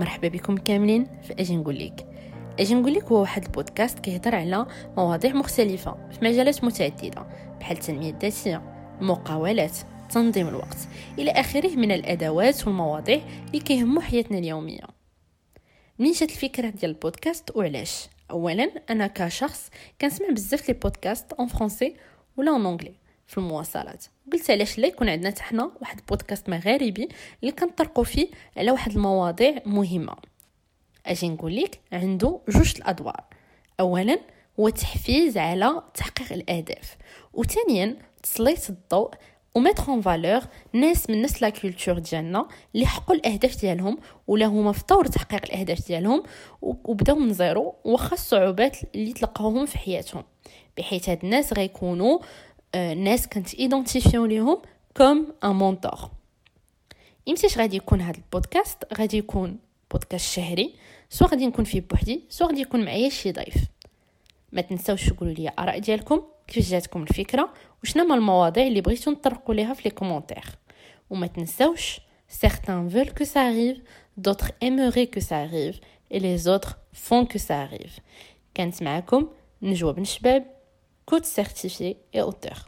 مرحبا بكم كاملين في أجي نقول لك. أجي نقول لك هو واحد البودكاست كيهضر على مواضيع مختلفة في مجالات متعددة بحال التنمية الذاتية المقاولات تنظيم الوقت إلى آخره من الأدوات والمواضيع اللي كيهموا حياتنا اليومية. منين جات الفكرة ديال البودكاست وعلاش؟ اولا أنا كشخص كنسمع بزاف les podcasts en français ولا en anglais في المواصلات. قلت علاش لا يكون عندنا حنا واحد بودكاست مغاربي اللي كنطرقوا فيه على واحد المواضيع مهمة. أجي نقول لك عنده جوج الأدوار. اولا هو تحفيز على تحقيق الأهداف. وثانيا تسليط الضوء و mettre en valeur ناس من نفس la culture ديالنا اللي حققوا الأهداف ديالهم ولا هما في طور تحقيق الأهداف ديالهم وبداو من zéro واخا الصعوبات اللي تلقاوهم في حياتهم. بحيث هاد الناس غيكونوا ناس كنت identifi يو ليهم comme un mentor امتاش غادي يكون هذا البودكاست؟ غادي يكون بودكاست شهري سواء غادي نكون فيه بوحدي سواء غادي يكون معايا شي ضيف. ما تنساوش تقولوا لي آراء ديالكم كيفاش جاتكم الفكرة وشنو هما المواضيع اللي بغيتو نطرقوا ليها في les commentaires وما تنساوش certains veulent que ça arrive d'autres aimeraient que ça arrive et les autres font que ça arrive. كانت معكم نجوى بن شباب. Coach certifié et auteur